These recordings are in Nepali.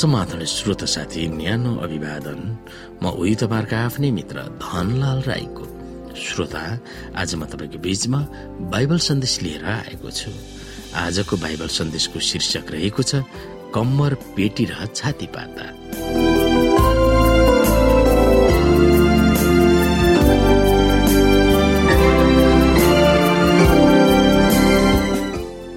समाधान श्रोत साथी न्यानो अभिवादन। म उही तपाईँहरूका आफ्नै मित्र धनलाल राईको श्रोता। आज म तपाईँको बीचमा बाइबल सन्देश लिएर आएको छु। आजको बाइबल सन्देशको शीर्षक रहेको छ कम्मर पेटी र छाती पाता।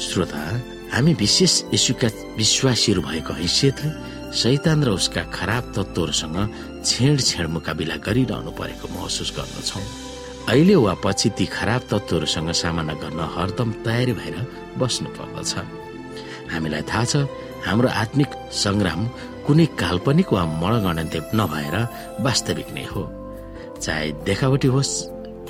श्रोता हामी विशेष यशुका विश्वासीहरू भएको हैसियतले शैतान र उसका खराब तत्त्वहरूसँग छेड मुकाबिला गरिरहनु परेको महसुस गर्दछौ अहिले वा पछि ती खराब तत्त्वहरूसँग सामना गर्न हरदम तयारी भएर बस्नु पर्दछ। हामीलाई थाहा छ हाम्रो आत्मिक संग्राम कुनै काल्पनिक वा मणगणन्त्य नभएर वास्तविक नै हो। चाहे देखावटी होस्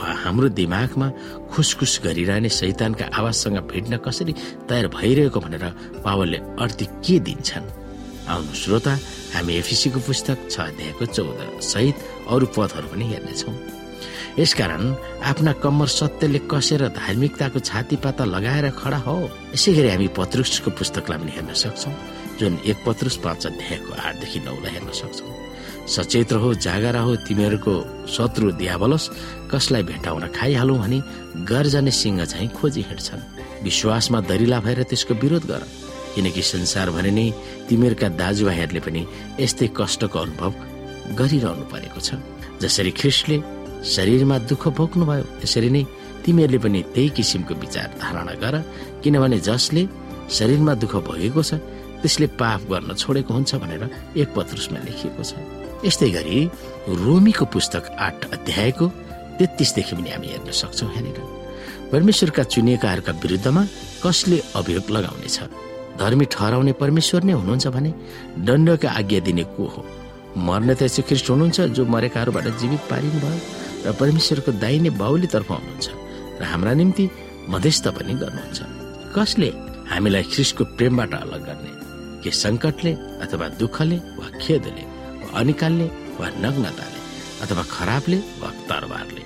वा हाम्रो दिमागमा खुसखुस गरिरहने शैतानका आवाजसँग भेट्न कसरी तयार भइरहेको भनेर पावलले अर्थी के दिन्छन्? आउनु श्रोता हामी एफिसीको पुस्तक छ अध्यायको चौध सहित अरू पदहरू पनि हेर्नेछौ। यसकारण आफ्ना कम्मर सत्यले कसेर धार्मिकताको छाती पाता लगाएर खडा हो यसै गरी हामी पत्रुसको पुस्तकलाई पनि हेर्न सक्छौ जुन एक पत्रुस पाँच अध्यायको आठदेखि नौलाई हेर्न सक्छौ। सचेत रहो जागरा हो तिमीहरूको शत्रु दियावलस कसलाई भेटाउन खाइहालौँ भने गर्जने सिंह चाहिँ खोजी हिँड्छन्। विश्वासमा दरिला भएर त्यसको विरोध गर। किनकि संसार भने नै तिमीहरूका दाजुभाइहरूले पनि यस्तै कष्टको अनुभव गरिरहनु परेको छ। जसरी ख्रिस्टले शरीरमा दुःख भोग्नुभयो त्यसरी नै तिमीहरूले पनि त्यही किसिमको विचार धारणा गर किनभने जसले शरीरमा दुःख भोगेको छ त्यसले पाप गर्न छोडेको हुन्छ भनेर एक पत्रुसमा लेखिएको छ। यस्तै गरी रोमीको पुस्तक आठ अध्यायको तेत्तिसदेखि पनि हामी हेर्न सक्छौँ यहाँनिर। परमेश्वरका चुनिएकाहरूका विरुद्धमा कसले अभियोग लगाउनेछ? धर्मी ठहराउने परमेश्वर नै हुनुहुन्छ भने दण्डका आज्ञा दिने को हो? मर्ने त यसो ख्रिस्ट हुनुहुन्छ जो मरेकाहरूबाट जीवित पारिनु भयो र परमेश्वरको दाहिने बाहुलीतर्फ हुनुहुन्छ र हाम्रा निम्ति मध्यस्थ पनि गर्नुहुन्छ। कसले हामीलाई ख्रिस्टको प्रेमबाट अलग गर्ने? के सङ्कटले अथवा दुःखले वा खेदले वा अनिकालले वा नग्नताले अथवा खराबले वा तरबारले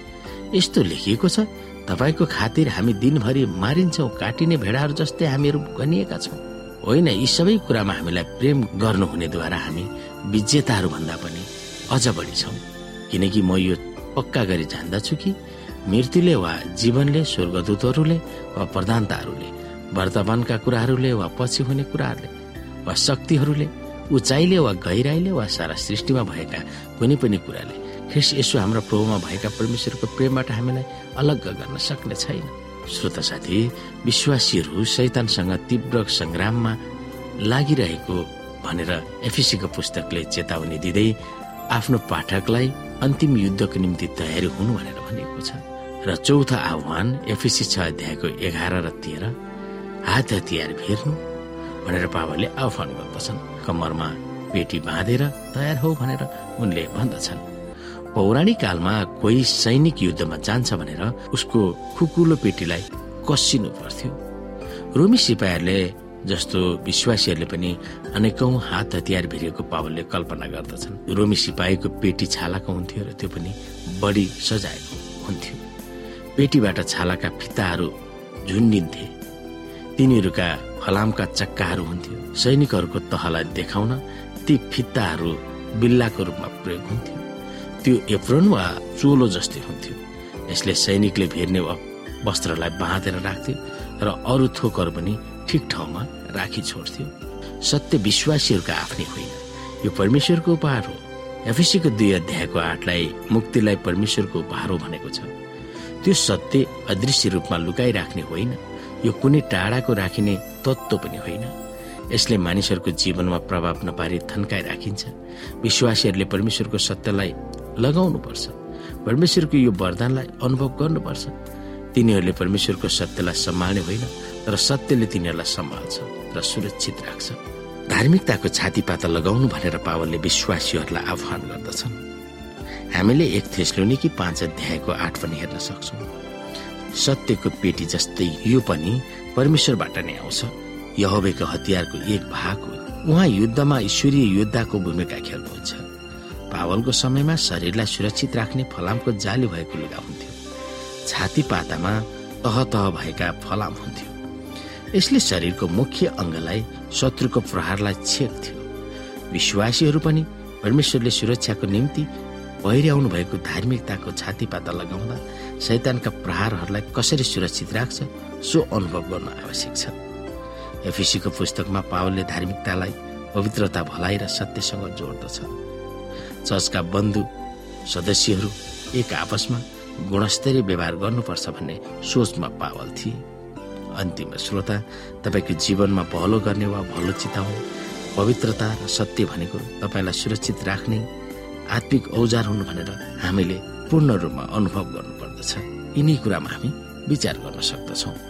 यस्तो लेखिएको छ तपाईँको खातिर हामी दिनभरि मारिन्छौ काटिने भेडाहरू जस्तै हामीहरू गनिएका छौँ। होइन यी सबै कुरामा हामीलाई प्रेम गर्नुहुनेद्वारा हामी विजेताहरू भन्दा पनि अझ बढी छौँ। किनकि म यो पक्का गरी जान्दछु कि मृत्युले वा जीवनले स्वर्गदूतहरूले वा प्रधानताहरूले वर्तमानका कुराहरूले वा पछि हुने कुराहरूले वा शक्तिहरूले उचाइले वा गहिराईले वा सारा सृष्टिमा भएका कुनै पनि कुराले ख्रिस यसो हाम्रो प्रभुमा भएका परमेश्वरको प्रेमबाट हामीलाई अलग गर्न सक्ने छैन। श्रोत साथी विश्वासीहरू शैतानसँग तीव्र संग्राममा लागिरहेको भनेर एफिसीको पुस्तकले चेतावनी दिँदै आफ्नो पाठकलाई अन्तिम युद्धको निम्ति तयारी हुनु भनेर भनेको छ। र चौथो आह्वान एफिसी छ अध्यायको एघार र तेह्र हात हतियार फेर्नु भनेर पावरले आह्वान गर्दछन्। कम्मरमा पेटी बाँधेर तयार हो भनेर उनले भन्दछन्। पौराणिक कालमा कोही सैनिक युद्धमा जान्छ भनेर उसको खुकुलो पेटीलाई कसिनु पर्थ्यो। रोमी सिपाहीहरूले जस्तो विश्वासीहरूले पनि अनेकौं हात हतियार भिरेको पावलले कल्पना गर्दछन्। रोमी सिपाहीको पेटी छालाको हुन्थ्यो र त्यो पनि बढी सजाएको हुन्थ्यो। पेटीबाट छालाका फिताहरू झुन्डिन्थे। तिनीहरूका फलामका चक्काहरू हुन्थ्यो। सैनिकहरूको तहलाई देखाउन ती फित्ताहरू बिल्लाको रूपमा प्रयोग हुन्थ्यो। त्यो एप्रोन वा चोलो जस्तै हुन्थ्यो। यसले सैनिकले भेर्ने वस्त्रलाई बाँधेर राख्थ्यो र अरू थोकहरू पनि ठिक ठाउँमा राखी छोड्थ्यो। सत्य विश्वासीहरूका आफ्नै होइन। यो परमेश्वरको उपहार हो। एफिसीको दुई अध्यायको आठलाई मुक्तिलाई परमेश्वरको उपहार हो भनेको छ। त्यो सत्य अदृश्य रूपमा लुकाइराख्ने होइन। यो कुनै टाढाको राखिने तत्त्व पनि होइन। यसले मानिसहरूको जीवनमा प्रभाव नपारी थन्काइ राखिन्छ विश्वासीहरूले परमेश्वरको सत्यलाई लगाउनुपर्छ। परमेश्वरको यो वरदानलाई अनुभव गर्नुपर्छ। तिनीहरूले परमेश्वरको सत्यलाई सम्हाल्ने होइन तर सत्यले तिनीहरूलाई सम्हाल्छ र सुरक्षित राख्छ। धार्मिकताको छातीपाता लगाउनु भनेर पावलले विश्वासीहरूलाई आह्वान गर्दछन्। हामीले एक थेस्लोनी कि पाँच अध्यायको आठ पनि हेर्न सक्छौँ। सत्यको पेटी जस्तै यो पनि परमेश्वरबाट नै आउँछ। यहोवेको हतियारको एक भाग हो। उहाँ युद्धमा ईश्वरीय योद्धाको भूमिका खेल्नुहुन्छ। पावलको समयमा शरीरलाई सुरक्षित राख्ने फलामको जाली भएको लुगा हुन्थ्यो। छाती पातामा तह तह भएका फलाम हुन्थ्यो। यसले शरीरको मुख्य अङ्गलाई शत्रुको प्रहारलाई छेक्थ्यो। विश्वासीहरू पनि परमेश्वरले सुरक्षाको निम्ति पहिर्याउनु भएको धार्मिकताको छातीपाता लगाउँदा शैतानका प्रहारहरूलाई कसरी सुरक्षित राख्छ सो अनुभव गर्न आवश्यक छ। एफिसीको पुस्तकमा पावलले धार्मिकतालाई पवित्रता भलाइ र सत्यसँग जोड्दछ। चर्चका बन्धु सदस्यहरू एक आपसमा गुणस्तरीय व्यवहार गर्नुपर्छ भन्ने सोचमा पावल थिए। अन्तिम श्रोता तपाईँको जीवनमा भलो गर्ने वा भलो चिताउने पवित्रता र सत्य भनेको तपाईँलाई सुरक्षित राख्ने आत्मिक औजार हुनु भनेर हामीले पूर्ण रूपमा अनुभव गर्नुपर्दछ। यिनै कुरामा हामी विचार गर्न सक्दछौँ।